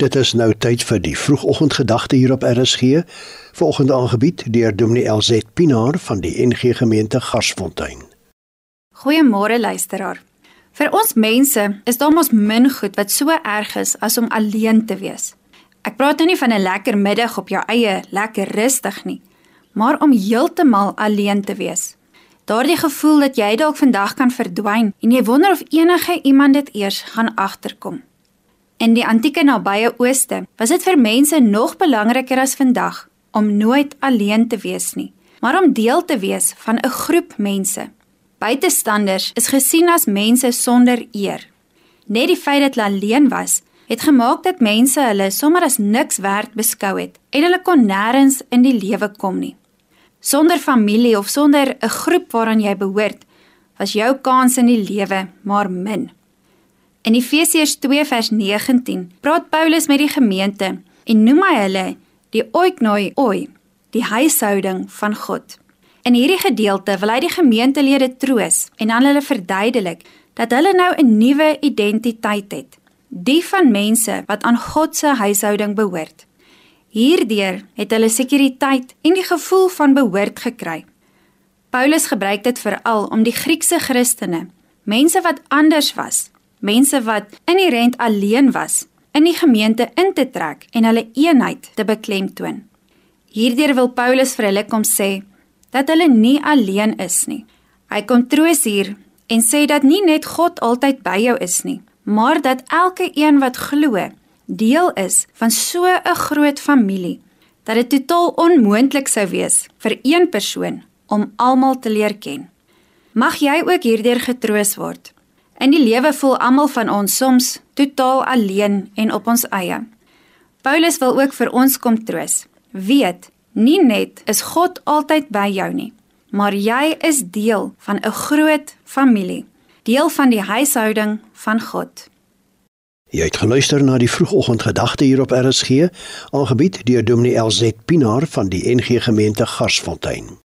Dit is nou tyd vir die vroegoggendgedagte hier op RSG. Volgende aangebied deur Dominee LZ Pinaar van die NG Gemeente Garsfontein. Goeiemôre luisteraar. Vir ons mense is daar mos min goed wat so erg is as om alleen te wees. Ek praat nou nie van 'n lekker middag op jou eie, lekker rustig nie, maar om heeltemal alleen te wees. Daardie gevoel dat jy dalk vandag kan verdwyn en jy wonder of enige iemand dit eers gaan agterkom. In die antieke nabye Ooste was dit vir mense nog belangriker as vandag om nooit alleen te wees nie, maar om deel te wees van 'n groep mense. Buitestanders is gesien as mense sonder eer. Net die feit dat hulle alleen was, het gemaak dat mense hulle sommer as niks werd beskou het en hulle kon nêrens in die lewe kom nie. Sonder familie of sonder 'n groep waaraan jy behoort, was jou kans in die lewe maar min. In Efesiërs 2 vers 19 praat Paulus met die gemeente en noem hy hulle die oiknoi oi, die huishouding van God. In hierdie gedeelte wil hy die gemeentelede troos en aan hulle verduidelik dat hulle nou 'n nuwe identiteit het, die van mense wat aan God se huishouding behoort. Hierdeur het hulle sekuriteit en die gevoel van behoort gekry. Paulus gebruik dit veral om die Griekse Christene, mense wat anders was, mense wat inherënt alleen was, in die gemeente in te trek en hulle eenheid te beklemtoon. Hierdeur wil Paulus vir hulle kom sê dat hulle nie alleen is nie. Hy kom troos hier en sê dat nie net God altyd by jou is nie, maar dat elke een wat glo, deel is van so 'n groot familie dat dit totaal onmoontlik sou wees vir een persoon om almal te leer ken. Mag jy ook hierdeur getroos word. In die lewe voel almal van ons soms totaal alleen en op ons eie. Paulus wil ook vir ons kom troos. Weet, nie net is God altyd by jou nie, maar jy is deel van 'n groot familie, deel van die huishouding van God. Jy het geluister na die vroegoggendgedagte hier op RSG, aangebied deur Dominee LZ Pinaar van die NG Gemeente Garsfontein.